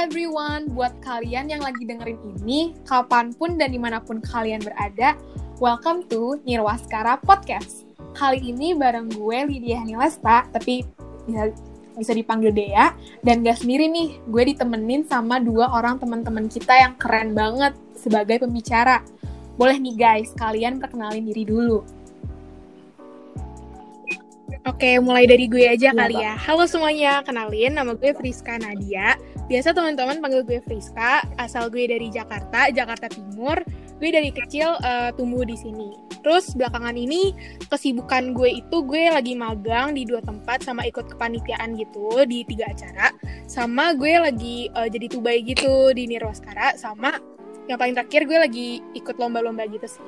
everyone, buat kalian yang lagi dengerin ini, kapan pun dan di mana pun kalian berada, welcome to Nirwaskara Podcast. Kali ini bareng gue Lydia Hanilesta, tapi bisa, bisa dipanggil Dea, dan gak sendiri nih, gue ditemenin sama dua orang teman-teman kita yang keren banget sebagai pembicara. Boleh nih guys, kalian perkenalin diri dulu. Oke, mulai dari gue aja Iya, kali ya. Halo semuanya, kenalin nama gue Friska Nadia. Biasa teman-teman panggil gue Friska, asal gue dari Jakarta, Jakarta Timur. Gue dari kecil eh, tumbuh di sini. Terus belakangan ini kesibukan gue itu gue lagi magang di dua tempat sama ikut kepanitiaan gitu di tiga acara. Sama gue lagi eh, jadi tubai gitu di Nirwaskara sama yang paling terakhir gue lagi ikut lomba-lomba gitu sih.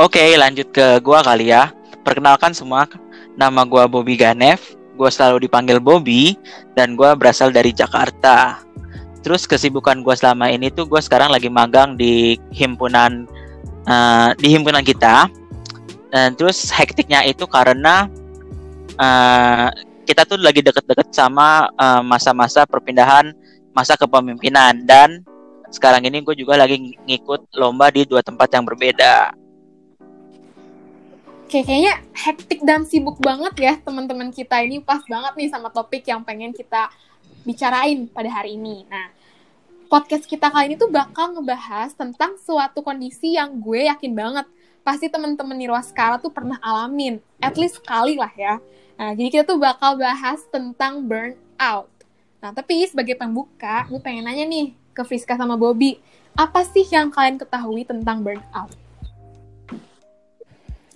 Oke, lanjut ke gua kali ya. Perkenalkan semua, nama gua Bobby Ganev. Gua selalu dipanggil Bobby dan gua berasal dari Jakarta. Terus kesibukan gua selama ini tuh gua sekarang lagi magang di himpunan eh, di himpunan kita. Dan terus hektiknya itu karena eh, kita tuh lagi deket-deket sama eh, masa-masa perpindahan masa kepemimpinan dan sekarang ini gue juga lagi ng- ngikut lomba di dua tempat yang berbeda. Kayak kayaknya hektik dan sibuk banget ya teman-teman kita ini pas banget nih sama topik yang pengen kita bicarain pada hari ini. Nah, podcast kita kali ini tuh bakal ngebahas tentang suatu kondisi yang gue yakin banget pasti teman-teman Nirwaskara tuh pernah alamin, at least sekali lah ya. Nah, jadi kita tuh bakal bahas tentang burnout. Nah, tapi sebagai pembuka, gue pengen nanya nih ke Friska sama Bobby, apa sih yang kalian ketahui tentang burnout?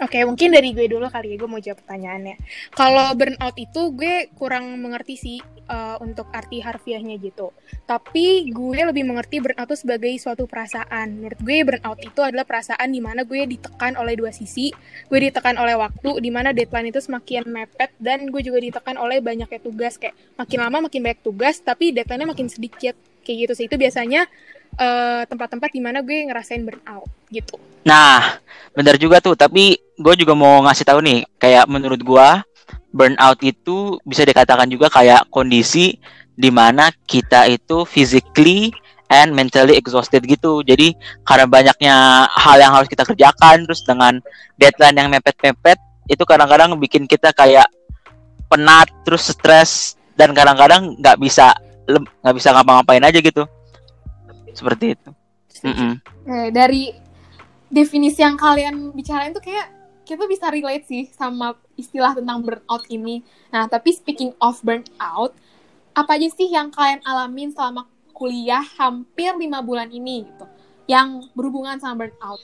Oke, mungkin dari gue dulu kali ya, gue mau jawab pertanyaannya. Kalau burnout itu gue kurang mengerti sih uh, untuk arti harfiahnya gitu. Tapi gue lebih mengerti burnout itu sebagai suatu perasaan. Menurut gue burnout itu adalah perasaan di mana gue ditekan oleh dua sisi. Gue ditekan oleh waktu, di mana deadline itu semakin mepet, dan gue juga ditekan oleh banyaknya tugas. Kayak makin lama makin banyak tugas, tapi deadline-nya makin sedikit. Kayak gitu sih. Itu biasanya uh, tempat-tempat di mana gue ngerasain burnout gitu. Nah, benar juga tuh. Tapi gue juga mau ngasih tahu nih, kayak menurut gua burnout itu bisa dikatakan juga kayak kondisi di mana kita itu physically and mentally exhausted gitu. Jadi karena banyaknya hal yang harus kita kerjakan, terus dengan deadline yang mepet-mepet, itu kadang-kadang bikin kita kayak penat, terus stres, dan kadang-kadang nggak bisa lem- nggak bisa ngapa-ngapain aja gitu. Seperti itu. Mm-mm. Oke, dari definisi yang kalian bicarain tuh kayak kita bisa relate sih sama istilah tentang burnout ini. Nah, tapi speaking of burnout, apa aja sih yang kalian alamin selama kuliah hampir lima bulan ini gitu, yang berhubungan sama burnout?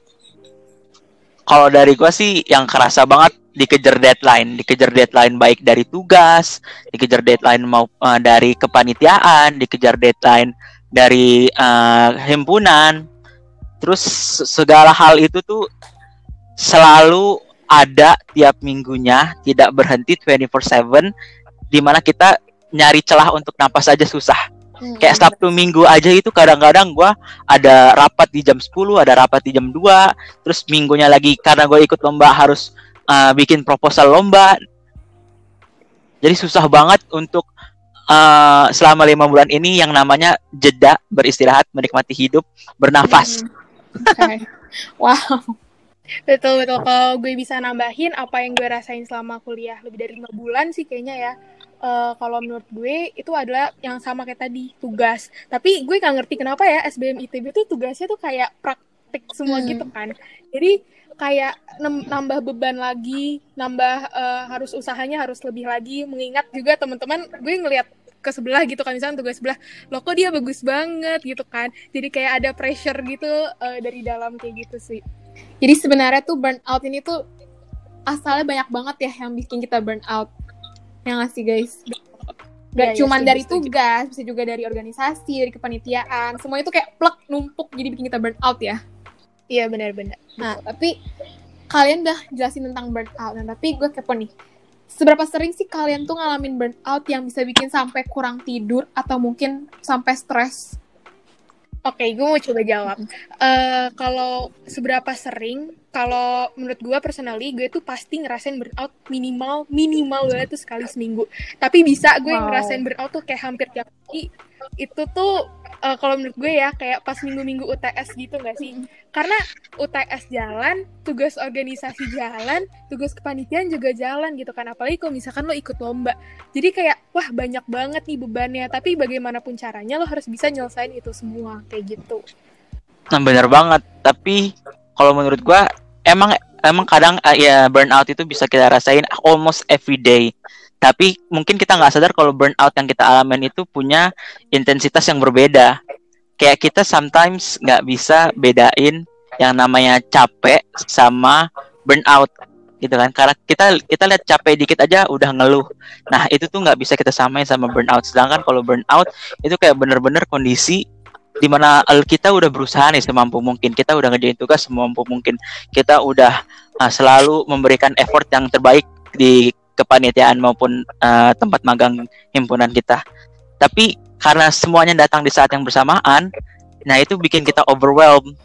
kalau dari gua sih yang kerasa banget dikejar deadline, dikejar deadline baik dari tugas, dikejar deadline mau eh, dari kepanitiaan, dikejar deadline dari eh, himpunan. Terus se- segala hal itu tuh selalu ada tiap minggunya, tidak berhenti 24/7 di mana kita nyari celah untuk napas aja susah Hmm, kayak Sabtu Minggu aja itu kadang-kadang gua ada rapat di jam 10, ada rapat di jam 2, terus minggunya lagi karena gue ikut lomba harus uh, bikin proposal lomba. Jadi susah banget untuk uh, selama lima bulan ini yang namanya jeda beristirahat, menikmati hidup, bernafas. Hmm, Oke. wow. Betul betul. Kalau gue bisa nambahin apa yang gue rasain selama kuliah lebih dari lima bulan sih kayaknya ya. Eh, kalau menurut gue itu adalah yang sama kayak tadi tugas. Tapi gue nggak ngerti kenapa ya SBM ITB tuh tugasnya tuh kayak praktik semua Hmm. gitu kan. Jadi kayak nambah beban lagi, nambah eh, harus usahanya harus lebih lagi. Mengingat juga teman-teman gue ngelihat ke sebelah gitu kan misalnya tugas sebelah lo kok dia bagus banget gitu kan jadi kayak ada pressure gitu eh, dari dalam kayak gitu sih Jadi sebenarnya tuh burnout ini tuh asalnya banyak banget ya yang bikin kita burnout. Yang ngasih guys. Gak Iya, iya, cuman setuju, dari tugas, bisa juga dari organisasi, dari kepanitiaan. Semua itu kayak plek numpuk jadi bikin kita burnout ya. Iya benar-benar. Nah, tapi kalian udah jelasin tentang burnout. Nah, tapi gue kepo nih. Seberapa sering sih kalian tuh ngalamin burnout yang bisa bikin sampai kurang tidur atau mungkin sampai stres? Oke, gue mau coba jawab. Eh kalau seberapa sering, kalau menurut gue personally, gue tuh pasti ngerasain burnout minimal minimal banget tuh sekali seminggu. Tapi bisa gue Wow. ngerasain burnout tuh kayak hampir tiap hari. Itu tuh eh, kalau menurut gue ya kayak pas minggu-minggu UTS gitu nggak sih? Karena UTS jalan, tugas organisasi jalan, tugas kepanitiaan juga jalan gitu kan. Apalagi kalau misalkan lo ikut lomba. Jadi kayak wah banyak banget nih bebannya. Tapi bagaimanapun caranya lo harus bisa nyelesain itu semua kayak gitu. Nah, bener banget. Tapi kalau menurut gua emang emang kadang eh, ya burnout itu bisa kita rasain almost every day. Tapi mungkin kita nggak sadar kalau burnout yang kita alamin itu punya intensitas yang berbeda. Kayak kita sometimes nggak bisa bedain yang namanya capek sama burnout gitu kan? Karena kita kita lihat capek dikit aja udah ngeluh. Nah itu tuh nggak bisa kita samain sama burnout. Sedangkan kalau burnout itu kayak bener-bener kondisi di mana kita udah berusaha nih semampu mungkin. Kita udah ngerjain tugas semampu mungkin. Kita udah uh, selalu memberikan effort yang terbaik di kepanitiaan maupun uh, tempat magang himpunan kita tapi karena semuanya datang di saat yang bersamaan nah itu bikin kita overwhelmed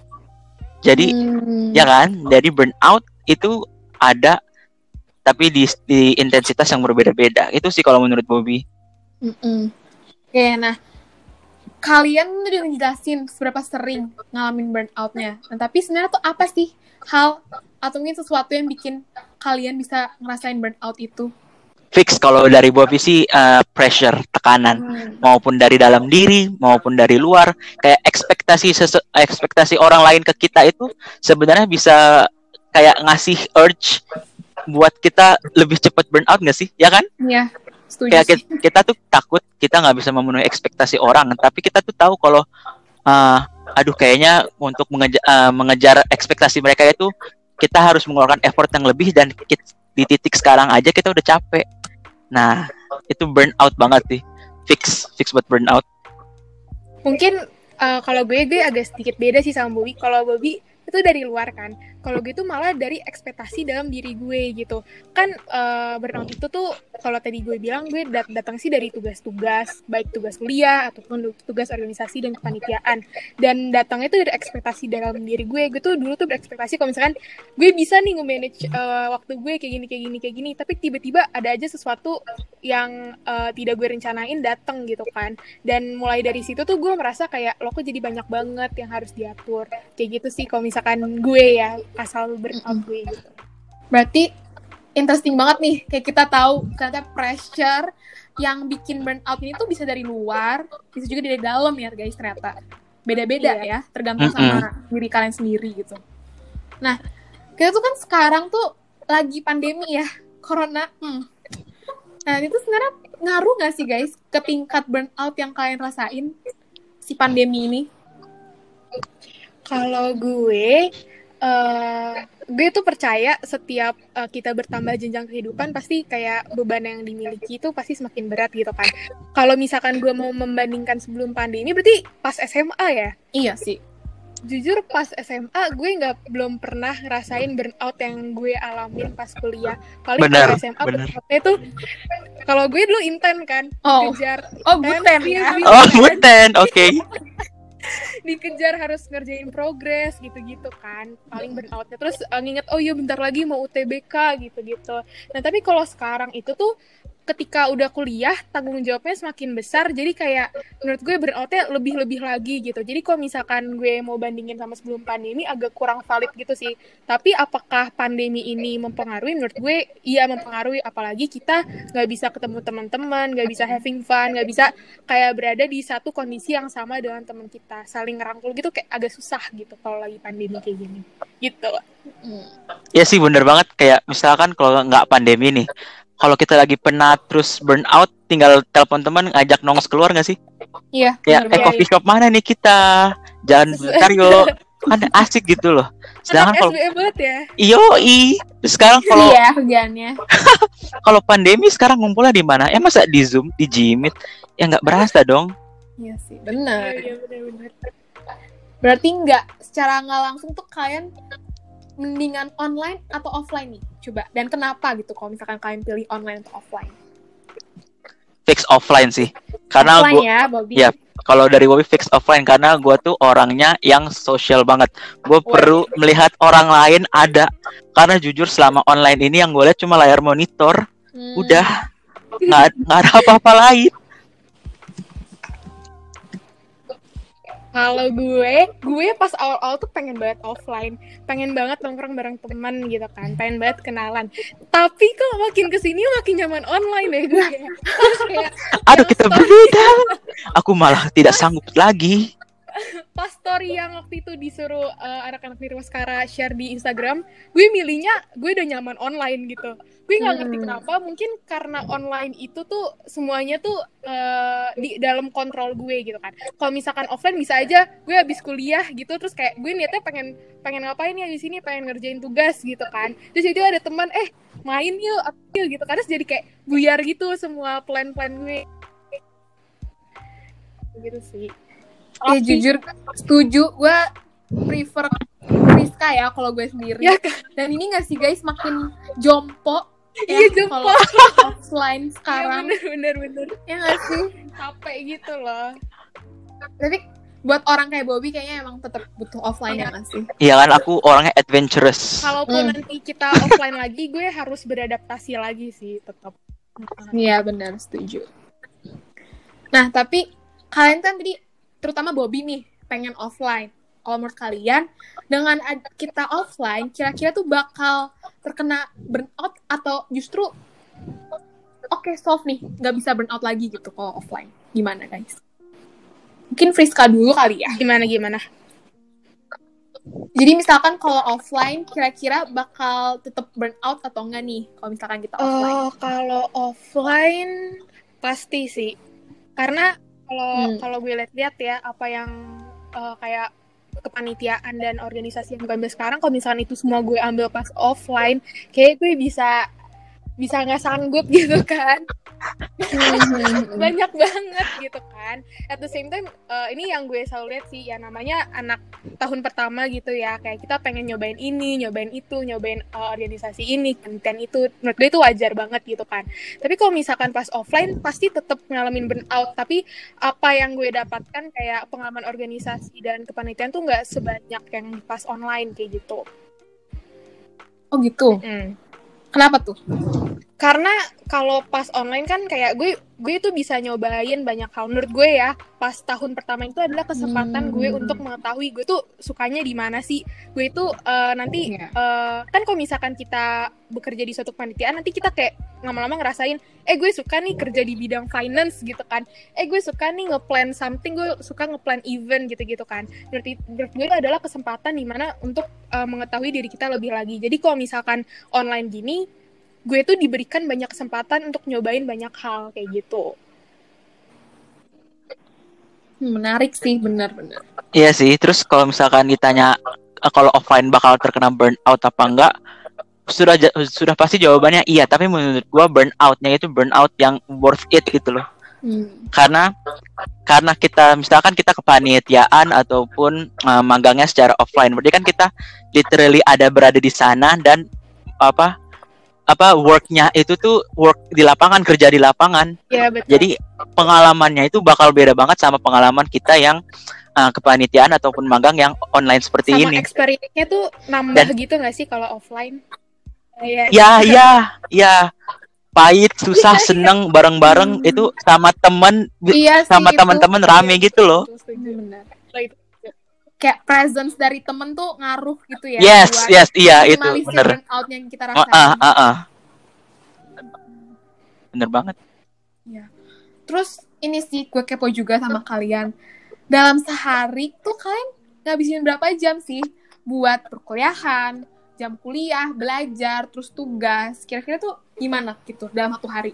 jadi Hmm. ya kan jadi burnout itu ada tapi di, di intensitas yang berbeda-beda itu sih kalau menurut Bobby Mm-mm. Oke, nah kalian udah ngejelasin seberapa sering ngalamin burnout-nya. Nah, tapi sebenarnya tuh apa sih hal atau mungkin sesuatu yang bikin kalian bisa ngerasain burnout itu? fix kalau dari Bobby sih uh, pressure tekanan Hmm. maupun dari dalam diri maupun dari luar kayak ekspektasi ekspektasi orang lain ke kita itu sebenarnya bisa kayak ngasih urge buat kita lebih cepat burnout nggak sih ya kan Iya, setuju kayak sih. kita, kita tuh takut kita nggak bisa memenuhi ekspektasi orang tapi kita tuh tahu kalau uh, aduh kayaknya untuk mengejar, mengejar ekspektasi mereka itu kita harus mengeluarkan effort yang lebih dan kit- di titik sekarang aja kita udah capek nah itu burnout banget sih fix fix buat burnout Mungkin eh, kalau gue gue agak sedikit beda sih sama Bobby. Kalau Bobby itu dari luar kan. Kalau gue tuh malah dari ekspektasi dalam diri gue gitu. Kan eh, burnout itu tuh kalau tadi gue bilang gue dat- datang sih dari tugas-tugas, baik tugas kuliah ataupun tugas organisasi dan kepanitiaan. Dan datang itu dari ekspektasi dalam diri gue. Gue tuh dulu tuh berekspektasi kalau misalkan gue bisa nih nge-manage eh, waktu gue kayak gini kayak gini kayak gini, tapi tiba-tiba ada aja sesuatu yang eh, tidak gue rencanain datang gitu kan dan mulai dari situ tuh gue merasa kayak lo kok jadi banyak banget yang harus diatur kayak gitu sih kalau misalkan gue ya asal burnout gue gitu Berarti interesting banget nih, kayak kita tahu ternyata pressure yang bikin burnout ini tuh bisa dari luar, bisa juga dari dalam ya guys ternyata. Beda-beda Iya. ya, tergantung sama diri kalian sendiri gitu. Nah, kita tuh kan sekarang tuh lagi pandemi ya, corona. Hmm. Nah, itu sebenarnya ngaruh gak sih guys ke tingkat burnout yang kalian rasain si pandemi ini? kalau gue eh gue tuh percaya setiap eh, kita bertambah jenjang kehidupan pasti kayak beban yang dimiliki itu pasti semakin berat gitu kan. Kalau misalkan gue mau membandingkan sebelum pandemi berarti pas SMA ya? Iya sih. jujur pas SMA gue nggak belum pernah ngerasain burnout yang gue alamin pas kuliah. Paling Bener, kalau SMA burnoutnya tuh kalau gue dulu inten kan Oh. dikejar Oh, buten ya. oh buten oke dikejar harus ngerjain progres gitu-gitu kan paling burnoutnya. Terus eh, nginget oh iya bentar lagi mau UTBK gitu-gitu. Nah tapi kalau sekarang itu tuh ketika udah kuliah tanggung jawabnya semakin besar. Jadi kayak menurut gue burnoutnya lebih-lebih lagi gitu. Jadi kalau misalkan gue mau bandingin sama sebelum pandemi agak kurang valid gitu sih. Tapi apakah pandemi ini mempengaruhi? Menurut gue iya mempengaruhi. Apalagi kita nggak bisa ketemu teman-teman nggak bisa having fun nggak bisa kayak berada di satu kondisi yang sama dengan teman kita. Saling ngerangkul gitu kayak agak susah gitu kalau lagi pandemi kayak gini. Gitu. Ya sih bener banget. Kayak misalkan kalau nggak pandemi nih kalau kita lagi penat terus burnout tinggal telepon teman ngajak nongos keluar nggak sih? Iya, ya eh coffee shop mana nih kita? Jalan bentar yuk kan asik gitu loh. Sedangkan kalau banget ya. Iyo i terus sekarang kalau Iya, kerjaannya. kalau pandemi sekarang ngumpulnya di mana? Ya masa di zoom di jimit ya nggak berasa dong. Iya sih, benar. iya benar-benar Berarti nggak secara nggak langsung tuh kalian mendingan online atau offline nih? Coba. Dan kenapa gitu kalau misalkan kalian pilih online atau offline? fix offline sih karena offline gua ya, Bobby. Iya. kalau dari Bobby fix offline karena gue tuh orangnya yang sosial banget. Gue perlu melihat orang lain ada. Karena jujur selama online ini yang gue lihat cuma layar monitor. Hmm. Udah nggak ada apa-apa lain. Kalau gue, gue pas awal-awal tuh pengen banget offline, pengen banget nongkrong bareng teman gitu kan, pengen banget kenalan. Tapi kok makin ke sini makin nyaman online deh gue. Terus kayak Aduh kita story- berbeda. Aku malah tidak sanggup lagi. Pas story yang waktu itu disuruh uh, anak-anak Nirwaskara share di Instagram, gue milihnya gue udah nyaman online gitu. Gue nggak ngerti Hmm. kenapa, mungkin karena online itu tuh semuanya tuh uh, di dalam kontrol gue gitu kan. Kalau misalkan offline bisa aja gue habis kuliah gitu, terus kayak gue niatnya pengen pengen ngapain ya di sini, pengen ngerjain tugas gitu kan. Terus itu ada teman, eh main yuk, yuk gitu kan. Terus jadi kayak buyar gitu semua plan-plan gue. Gitu sih. Ya jujur setuju gue prefer Rizka ya kalau gue sendiri. Ya kan? Dan ini gak sih guys makin jompo Iya, ya, jompo. kalau offline Iya sekarang. bener bener bener. ya gak sih? Capek gitu loh. Tapi buat orang kayak Bobby kayaknya emang tetap butuh offline ya sih? Iya kan aku orangnya adventurous. Kalaupun Hmm. nanti kita offline lagi, gue harus beradaptasi lagi sih tetap. Iya benar setuju. Nah tapi kalian kan tadi terutama Bobby nih pengen offline. Kalau menurut kalian dengan kita offline kira-kira tuh bakal terkena burnout atau justru oke soft nih nggak bisa burnout lagi gitu kalau offline. Gimana guys? Mungkin Friska dulu kali ya. Gimana gimana? Jadi misalkan kalau offline kira-kira bakal tetap burnout atau enggak nih kalau misalkan kita offline? Oh, kalau offline pasti sih. Karena kalau Hmm. kalau gue lihat-lihat ya apa yang eh, kayak kepanitiaan dan organisasi yang gue ambil sekarang kalau misalkan itu semua gue ambil pas offline kayak gue bisa bisa nggak sanggup gitu kan. Banyak banget gitu kan. At the same time eh, ini yang gue selalu lihat sih ya namanya anak tahun pertama gitu ya. Kayak kita pengen nyobain ini nyobain itu nyobain eh, organisasi ini konten itu. Menurut gue itu wajar banget gitu kan. Tapi kalau misalkan pas offline pasti tetap ngalamin burnout. Tapi apa yang gue dapatkan kayak pengalaman organisasi dan kepanitiaan tuh nggak sebanyak yang pas online kayak gitu. Oh gitu. Hmm. Kenapa tuh? karena kalau pas online kan kayak gue gue tuh bisa nyobain banyak hal menurut gue ya pas tahun pertama itu adalah kesempatan Hmm. gue untuk mengetahui gue tuh sukanya di mana sih gue itu eh, nanti Iya. eh, kan kalau misalkan kita bekerja di suatu panitiaan nanti kita kayak lama-lama ngerasain eh gue suka nih kerja di bidang finance gitu kan eh gue suka nih ngeplan something gue suka ngeplan event gitu-gitu kan berarti menurut gue adalah kesempatan di mana untuk eh, mengetahui diri kita lebih lagi jadi kalau misalkan online gini gue tuh diberikan banyak kesempatan untuk nyobain banyak hal kayak gitu. Menarik sih, benar-benar. Iya sih. Terus kalau misalkan ditanya eh, kalau offline bakal terkena burnout apa enggak? Sudah sudah pasti jawabannya iya, tapi menurut gua burnoutnya itu burnout yang worth it gitu loh. Hmm. Karena karena kita misalkan kita kepanitiaan ataupun eh, magangnya secara offline, berarti kan kita literally ada berada di sana dan apa apa worknya itu tuh work di lapangan kerja di lapangan Ya betul. jadi pengalamannya itu bakal beda banget sama pengalaman kita yang uh, kepanitiaan ataupun magang yang online seperti sama ini. experience-nya tuh nambah gitu nggak sih kalau offline? Kayak Ya, ya, ya. Pahit, susah, seneng bareng-bareng Hmm. itu sama temen Iya sama teman-teman rame gitu loh. Benar. Kayak presence dari temen tuh ngaruh gitu ya. Yes, buat yes, iya itu bener. burnout yang kita rasain. ah, ah, ah. Bener banget. Terus ini sih gue kepo juga sama kalian. Dalam sehari tuh kalian ngabisin berapa jam sih buat perkuliahan, jam kuliah, belajar, terus tugas. Kira-kira tuh gimana gitu dalam satu hari?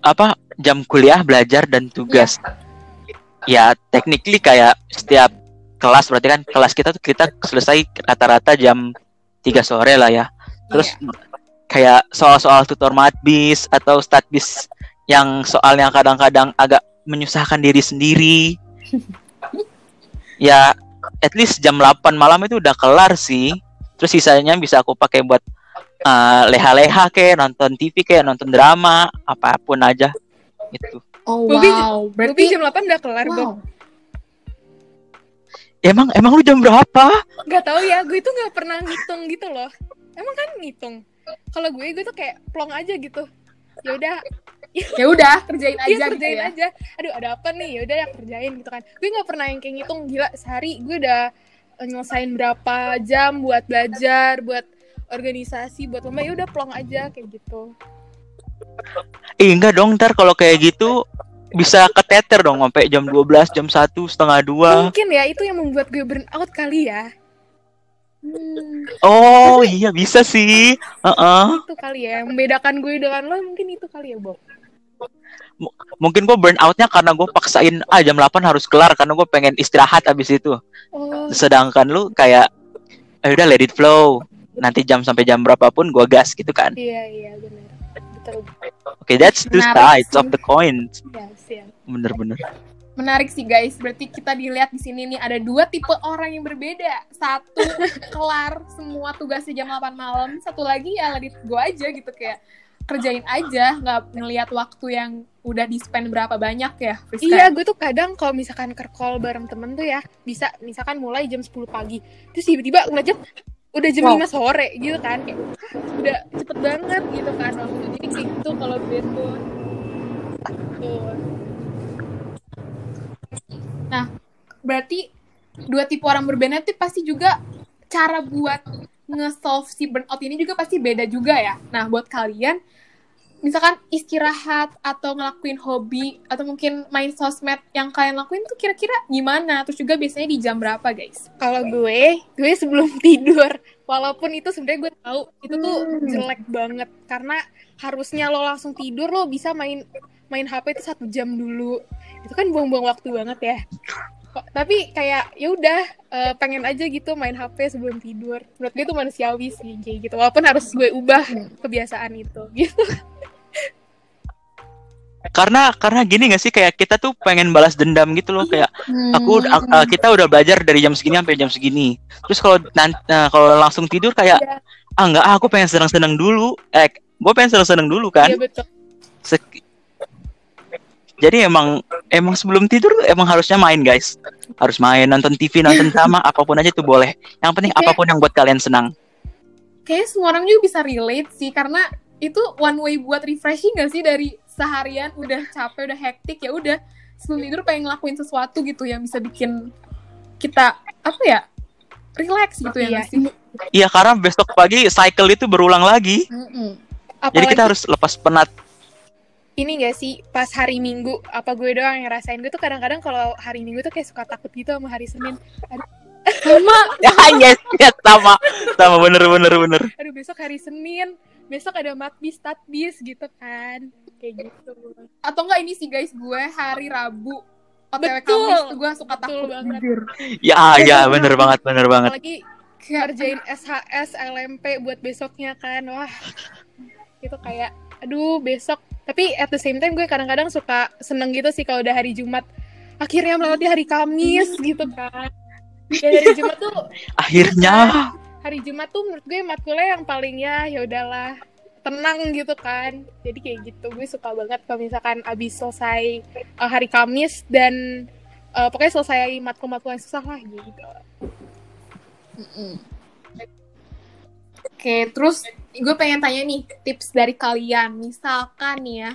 Apa jam kuliah, belajar dan tugas. Ya, technically kayak setiap kelas berarti kan kelas kita tuh kita selesai rata-rata jam 3 sore lah ya. Terus Iya. kayak soal-soal tutor matbis atau statbis yang soalnya kadang-kadang agak menyusahkan diri sendiri. ya, at least jam 8 malam itu udah kelar sih. Terus sisanya bisa aku pakai buat uh, leha-leha kayak nonton TV kayak nonton drama, apa pun aja. itu. Oh wow, Bobby berarti jam 8 udah kelar, Bob. wow. Emang emang lu jam berapa? Gak tau ya, gue itu gak pernah ngitung gitu loh. Emang kan ngitung. Kalau gue, gue tuh kayak plong aja gitu. Ya udah, Ya udah, kerjain aja iya gitu kerjain ya. aja. Aduh, ada apa nih? Ya udah ya kerjain gitu kan. Gue gak pernah yang kayak ngitung gila sehari gue udah nyelesain berapa jam buat belajar, buat organisasi, buat lomba. Ya udah plong aja kayak gitu. Eh enggak dong, ntar kalau kayak gitu bisa keteter dong sampai jam 12, jam 1, setengah 2. Mungkin ya itu yang membuat gue burn out kali ya. Hmm. Oh iya bisa sih. Heeh. Itu kali ya. Yang membedakan gue dengan lo mungkin itu kali ya, Bob. Mungkin gue burn outnya karena gue paksain ah jam 8 harus kelar karena gue pengen istirahat abis itu. Oh, Sedangkan lu kayak eh udah let it flow. Nanti jam sampai jam berapapun gue gas gitu kan. iya iya benar. Betul. Oke, that's two Menarik sides sih. of the coin. Ya, siap. Bener-bener. Menarik sih guys, berarti kita dilihat di sini nih ada dua tipe orang yang berbeda. Satu kelar semua tugasnya jam 8 malam, satu lagi ya it go aja gitu kayak kerjain aja, nggak ngelihat waktu yang udah di spend berapa banyak ya, Friska? Iya, gue tuh kadang kalau misalkan ke call bareng temen tuh ya, bisa misalkan mulai jam 10 pagi. Terus tiba-tiba ngeliat jam, udah jam Wow. 5 sore gitu kan. Kayak, "Hah, udah cepet banget gitu kan waktu. Jadi gitu kalau mood. Tuh. Berarti dua tipe orang berbeda itu pasti juga cara buat nge-solve si burnout ini juga pasti beda juga ya. Nah, buat kalian misalkan istirahat atau ngelakuin hobi atau mungkin main sosmed yang kalian lakuin tuh kira-kira gimana? Terus juga biasanya di jam berapa, guys? Kalau gue, gue sebelum tidur, walaupun itu sebenarnya gue tahu itu tuh Hmm. jelek banget karena harusnya lo langsung tidur lo bisa main main HP itu satu jam dulu. Itu kan buang-buang waktu banget ya. Kok- Tapi kayak ya udah eh, pengen aja gitu main HP sebelum tidur. Menurut gue itu manusiawi sih kayak gitu. Walaupun harus gue ubah kebiasaan itu gitu. Karena karena gini gak sih kayak kita tuh pengen balas dendam gitu loh kayak aku ak- uh, kita udah belajar dari jam segini sampai jam segini. Terus kalau nah, kalau langsung tidur kayak Iya. ah enggak ah, aku pengen senang-senang dulu. Eh, gue pengen senang-senang dulu kan. Iya betul. Sek- Jadi emang emang sebelum tidur emang harusnya main guys. Harus main nonton TV, nonton drama, apa pun aja tuh boleh. Yang penting Oke. apa pun yang buat kalian senang. Kayaknya semua orang juga bisa relate sih karena itu one way buat refreshing gak sih dari seharian udah capek udah hektik ya udah sebelum tidur pengen ngelakuin sesuatu gitu yang bisa bikin kita apa ya relax gitu ya Iya. sih Iya karena besok pagi cycle itu berulang lagi. Mm-mm. Jadi Apalagi kita harus lepas penat. Ini gak sih pas hari Minggu apa gue doang yang ngerasain gue tuh kadang-kadang kalau hari Minggu tuh kayak suka takut gitu sama hari Senin. sama Ya yes, yes sama sama bener bener bener. Aduh besok hari Senin, besok ada matbis tatbis gitu kan. Kayak gitu. atau enggak ini sih guys gue hari Rabu OTW Betul. Kamis tuh gue suka Betul takut banget. Ya ya bener banget bener banget. Kayak kerjain SHS, LMP buat besoknya kan. Wah. Itu kayak aduh besok. Tapi at the same time gue kadang-kadang suka seneng gitu sih kalau udah hari Jumat. Akhirnya melewati hari Kamis gitu kan. Ya dari Jumat tuh Akhirnya hari Jumat tuh menurut gue matkulnya yang paling ya ya udahlah tenang gitu kan jadi kayak gitu gue suka banget kalau misalkan abis selesai uh, hari Kamis dan uh, pokoknya selesai matkul-matkul yang susah lah gitu Oke, terus gue pengen tanya nih tips dari kalian. Misalkan nih ya,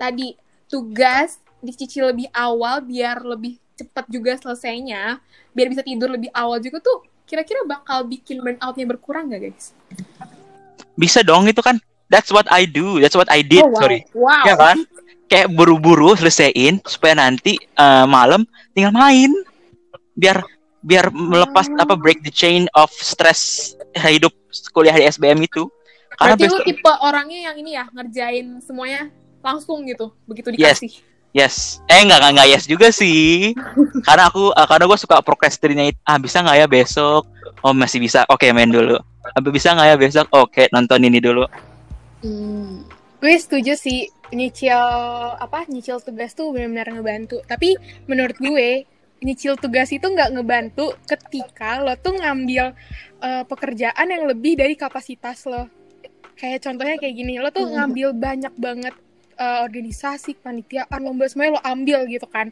tadi tugas dicicil lebih awal biar lebih cepat juga selesainya, biar bisa tidur lebih awal juga tuh kira-kira bakal bikin burnout-nya berkurang gak guys? bisa dong itu kan. That's what I do. That's what I did. Oh, wow. Sorry. Wow. Ya kan? Kayak buru-buru selesaiin supaya nanti eh, malam tinggal main. Biar biar melepas Ah. apa break the chain of stress hidup kuliah di SBM itu. Karena Berarti lu tipe orangnya yang ini ya, ngerjain semuanya langsung gitu, begitu Yes. dikasih. yes. Eh enggak enggak, enggak yes juga sih. karena aku eh, karena gue suka procrastinate. Ah bisa nggak ya besok? Oh masih bisa. Oke main dulu. Apa bisa nggak ya besok? Oke nonton ini dulu. Hmm. gue setuju sih nyicil apa nyicil tugas tuh benar-benar ngebantu tapi menurut gue nyicil tugas itu nggak ngebantu ketika lo tuh ngambil uh, pekerjaan yang lebih dari kapasitas lo kayak contohnya kayak gini lo tuh ngambil banyak banget uh, organisasi, panitiaan, lomba semuanya lo ambil gitu kan.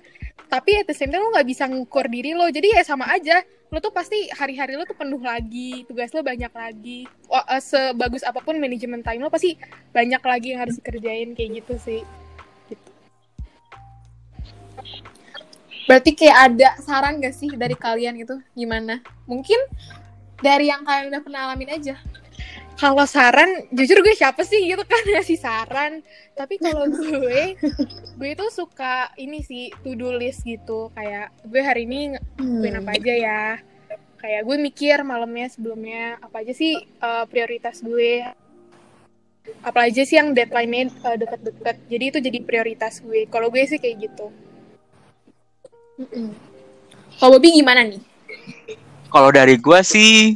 Tapi at the same time lo nggak bisa ngukur diri lo. Jadi ya sama aja. Lo tuh pasti hari-hari lo tuh penuh lagi, tugas lo banyak lagi. Wah, uh, sebagus apa pun manajemen time lo pasti banyak lagi yang harus dikerjain kayak gitu sih. Berarti kayak ada saran gak sih dari kalian gitu gimana? Mungkin dari yang kalian udah pernah alamin aja. Kalau saran, jujur gue siapa sih gitu kan ngasih saran. Tapi kalau gue, gue itu suka ini sih to do list gitu. Kayak gue hari ini ngapain apa aja ya. Kayak gue mikir malamnya sebelumnya apa aja sih uh, prioritas gue. Apa aja sih yang deadline-nya uh, deket-deket. Jadi itu jadi prioritas gue. Kalau gue sih kayak gitu. Kalau Bobby gimana nih? Kalau dari gue sih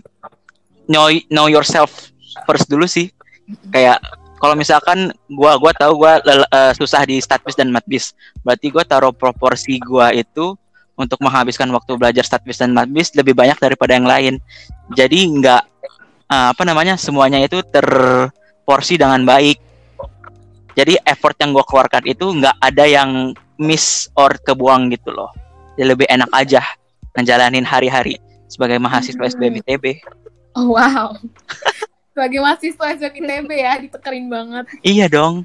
know know yourself first dulu sih. Kayak kalau misalkan gua gua tahu gua uh, susah di statbis dan matbis. Berarti gua taruh proporsi gua itu untuk menghabiskan waktu belajar statbis dan matbis lebih banyak daripada yang lain. Jadi nggak uh, apa namanya semuanya itu terporsi dengan baik. Jadi effort yang gue keluarkan itu nggak ada yang miss or kebuang gitu loh. Jadi lebih enak aja menjalanin hari-hari sebagai mahasiswa Hmm. SBM ITB. Oh wow. Sebagai mahasiswa SBM ya, ditekerin banget. Iya dong.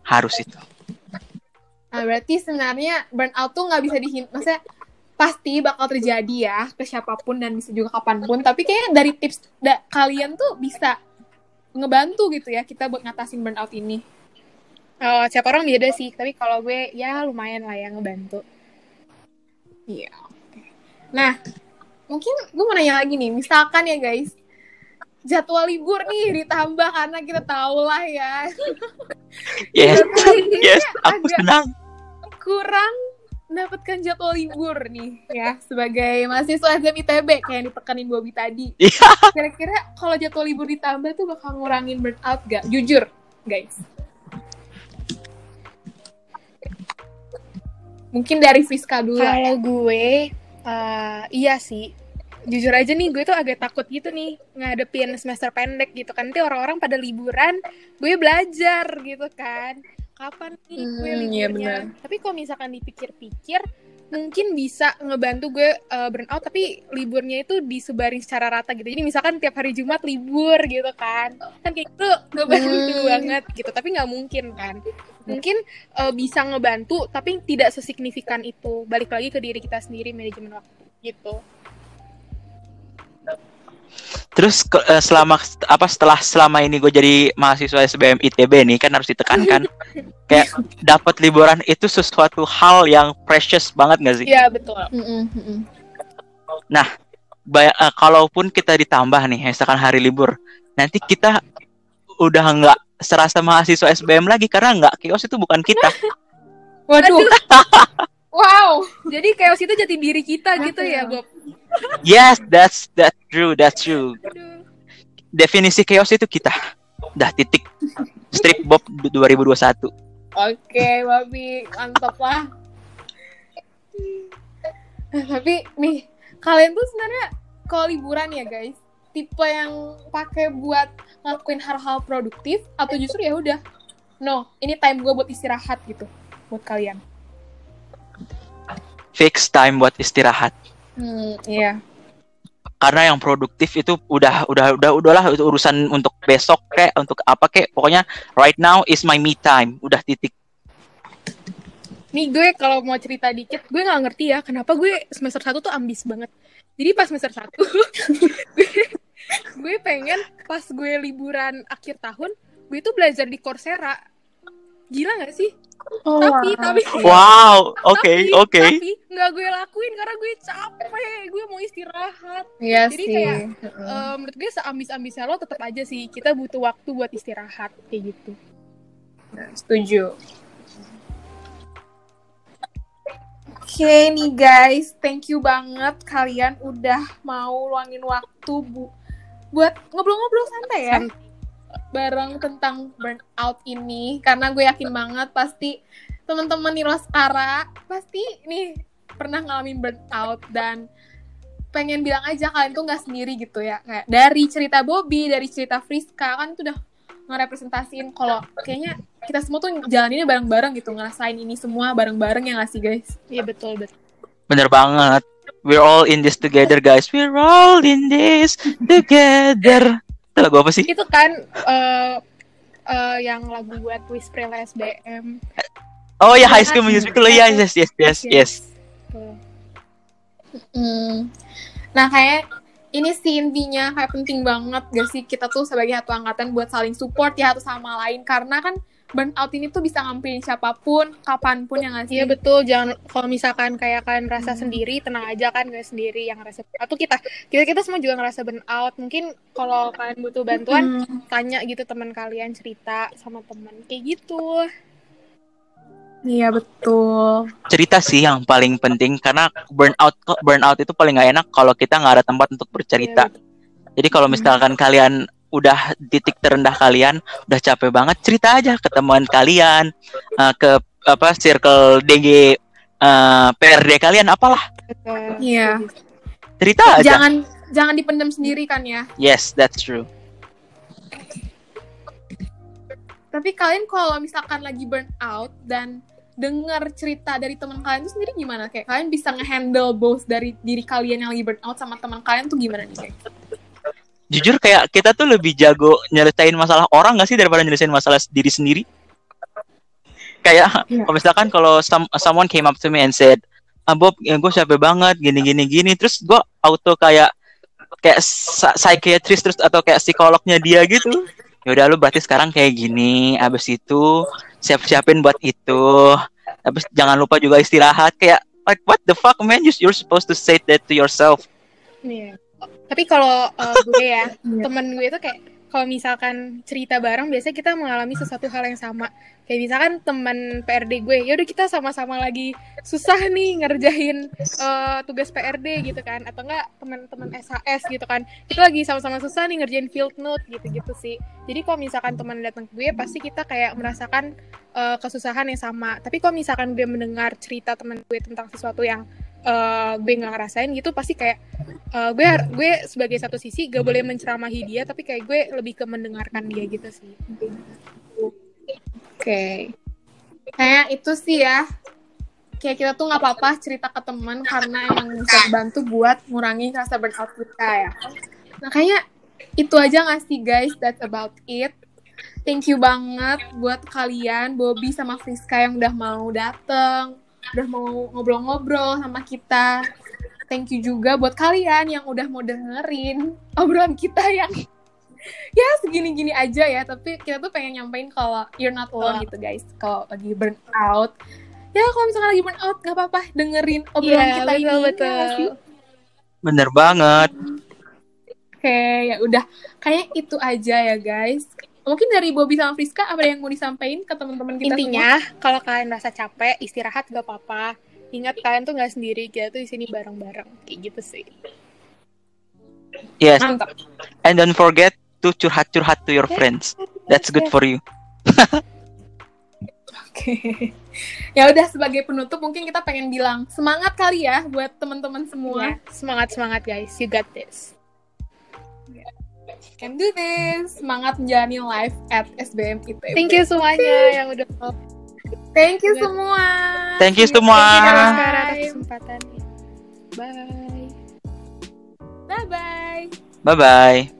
Harus itu. Nah, berarti sebenarnya burnout tuh nggak bisa dihin, maksudnya pasti bakal terjadi ya ke siapa pun dan bisa juga kapan pun. Tapi kayaknya dari tips da- kalian tuh bisa ngebantu gitu ya kita buat ngatasin burnout ini. Oh, siapa orang beda sih. Tapi kalau gue ya lumayan lah ya ngebantu. Iya. oke. Nah, mungkin gue mau nanya lagi nih, misalkan ya guys, jadwal libur nih ditambah karena kita tahu lah ya Yes, yes, aku senang. kurang mendapatkan jadwal libur nih ya sebagai mahasiswa SDM ITB kayak yang ditekanin Bobby tadi. Iya. Kira-kira kalau jadwal libur ditambah tuh bakal ngurangin burnout gak? Jujur, guys. Mungkin dari Friska dulu. lah. Kalau gue, eh, iya sih. Jujur aja nih, gue tuh agak takut gitu nih ngadepin semester pendek gitu kan. Nanti orang-orang pada liburan, gue belajar gitu kan. Kapan nih gue Hmm, iya tapi kalau misalkan dipikir-pikir, mungkin bisa ngebantu gue eh, burnout, tapi liburnya itu disebarin secara rata gitu. Jadi misalkan tiap hari Jumat libur gitu kan. Kan kayak gitu ngebantu Hmm. banget gitu. Tapi nggak mungkin kan. Mungkin eh, bisa ngebantu tapi tidak sesignifikan itu balik lagi ke diri kita sendiri manajemen waktu gitu Terus ke- eh, selama apa setelah selama ini gue jadi mahasiswa SBM ITB nih kan harus ditekankan kayak dapat liburan itu sesuatu hal yang precious banget gak sih? iya betul mm-mm. Bay- eh, kalaupun kita ditambah nih misalkan hari libur, nanti kita udah nggak serasa mahasiswa SBM lagi karena nggak kios itu bukan kita. Waduh. wow. jadi chaos itu jati diri kita gitu ya Bob yes, that's that's true, that's true. Definisi chaos itu kita. Dah titik. Strip Bob 2021. Oke, Babi, mantap lah. Nah, tapi nih, kalian tuh sebenarnya kalau liburan ya guys, tipe yang pakai buat ngelakuin hal-hal produktif atau justru ya udah, no, ini time gue buat istirahat gitu buat kalian. Fix time buat istirahat. Hmm, iya. karena yang produktif itu udah udah udah udahlah itu urusan untuk besok kayak untuk apa kayak pokoknya right now is my me time udah titik. Nih gue kalau mau cerita dikit gue nggak ngerti ya kenapa gue semester satu tuh ambis banget. Jadi pas semester satu gue, gue pengen pas gue liburan akhir tahun gue tuh belajar di Coursera gila nggak sih? Oh, tapi tapi. Wow oke Tapi- oke. tapi nggak gue lakuin karena gue capek. Gue mau istirahat. Iya Jadi sih. kayak, Heeh. Eh, menurut gue seambis-ambisnya lo tetap aja sih. Kita butuh waktu buat istirahat kayak gitu. Nah, setuju. Oke nih guys, thank you banget kalian udah mau luangin waktu bu buat ngobrol-ngobrol santai ya. Santai. Bareng tentang burnout ini karena gue yakin banget pasti teman-teman di Roskara pasti nih pernah ngalamin burnout dan pengen bilang aja kalian tuh nggak sendiri gitu ya kayak dari cerita Bobby dari cerita Friska kan itu udah ngerepresentasiin kalau kayaknya kita semua tuh jalaninnya bareng-bareng gitu ngerasain ini semua bareng-bareng ya nggak sih guys Iya betul betul. Bener banget. We're all in this together, guys. We're all in this together. Itu lagu apa sih? Itu kan eh eh, yang lagu buat Whisper SBM. Oh ya, High School Musical. Ya, yes, yes, yes, yes. Hmm. Nah, kayak ini sih intinya kayak penting banget gak sih kita tuh sebagai satu angkatan buat saling support ya satu sama lain karena kan burnout ini tuh bisa ngambilin siapa pun, kapan pun ya nggak sih? Iya betul, jangan kalau misalkan kayak kalian ngerasa Hmm. sendiri, tenang aja kan gak sendiri yang ngerasa atau kita kita kita semua juga ngerasa burnout. Mungkin kalau kalian butuh bantuan, Hmm. tanya gitu teman kalian cerita sama teman kayak gitu. Iya betul. Cerita sih yang paling penting karena burnout burnout itu paling nggak enak kalau kita nggak ada tempat untuk bercerita. Iya, Jadi kalau misalkan kalian udah titik terendah kalian, udah capek banget, cerita aja ke teman kalian, eh, ke apa circle DG eh, PRD kalian apalah. Iya. cerita aja. Jangan jangan dipendam sendiri kan ya. Yes, that's true. Tapi kalian kalau misalkan lagi burnout dan dengar cerita dari teman kalian itu sendiri gimana? Kayak kalian bisa ngehandle both dari diri kalian yang lagi burnout sama teman kalian tuh gimana nih? Kayak? Jujur kayak kita tuh lebih jago nyelesain masalah orang gak sih daripada nyelesain masalah diri sendiri? Kayak Iya. kalau misalkan kalau some- someone came up to me and said, ah, Bob, ya gue capek banget, gini gini gini, terus gue auto kayak kayak psychiatrist terus atau kayak psikolognya dia gitu. Ya udah lu berarti sekarang kayak gini, abis itu siap-siapin buat itu, abis jangan lupa juga istirahat kayak like what the fuck man, You- you're supposed to say that to yourself. Iya. Tapi kalau uh, gue ya, Iya. temen gue itu kayak kalau misalkan cerita bareng biasanya kita mengalami sesuatu hal yang sama. Kayak misalkan teman PRD gue, ya udah kita sama-sama lagi susah nih ngerjain uh, tugas PRD gitu kan, atau enggak teman-teman SHS gitu kan. Kita lagi sama-sama susah nih ngerjain field note gitu-gitu sih. Jadi kalau misalkan teman datang ke gue, pasti kita kayak merasakan uh, kesusahan yang sama. Tapi kalau misalkan gue mendengar cerita teman gue tentang sesuatu yang uh, gue nggak ngerasain gitu, pasti kayak uh, gue gue sebagai satu sisi gak boleh menceramahi dia tapi kayak gue lebih ke mendengarkan dia gitu sih Oke. Kayak itu sih ya. Kayak kita tuh nggak apa-apa cerita ke teman karena emang bisa bantu buat ngurangi rasa burnout kita ya. Nah kayaknya itu aja nggak sih guys? That's about it. Thank you banget buat kalian, Bobby sama Friska yang udah mau dateng, udah mau ngobrol-ngobrol sama kita. Thank you juga buat kalian yang udah mau dengerin obrolan kita yang ya segini-gini aja ya tapi kita tuh pengen nyampein kalau you're not alone Oh. gitu guys kalau lagi burn out ya kalau misalnya lagi burn out nggak apa-apa dengerin obrolan Iya, kita betul, ini betul. ya nggak sih? Bener banget. oke ya udah kayaknya itu aja ya guys mungkin dari Bobby sama Friska ada yang mau disampaikan ke teman-teman kita intinya kalau kalian rasa capek istirahat gak apa-apa. Ingat kalian tuh nggak sendiri kita tuh di sini bareng-bareng. Kayak gitu sih. Yes, mantap. And don't forget to curhat-curhat to your friends. That's good for you. oke. Ya udah sebagai penutup mungkin kita pengen bilang semangat kali ya buat teman-teman semua. Ya, semangat semangat guys. You got this can do this semangat menjalani life at SBM ITB thank you semuanya yang udah Thank you Good. semua. Thank you semua. Thank you atas kesempatannya bye Bye bye. Bye bye.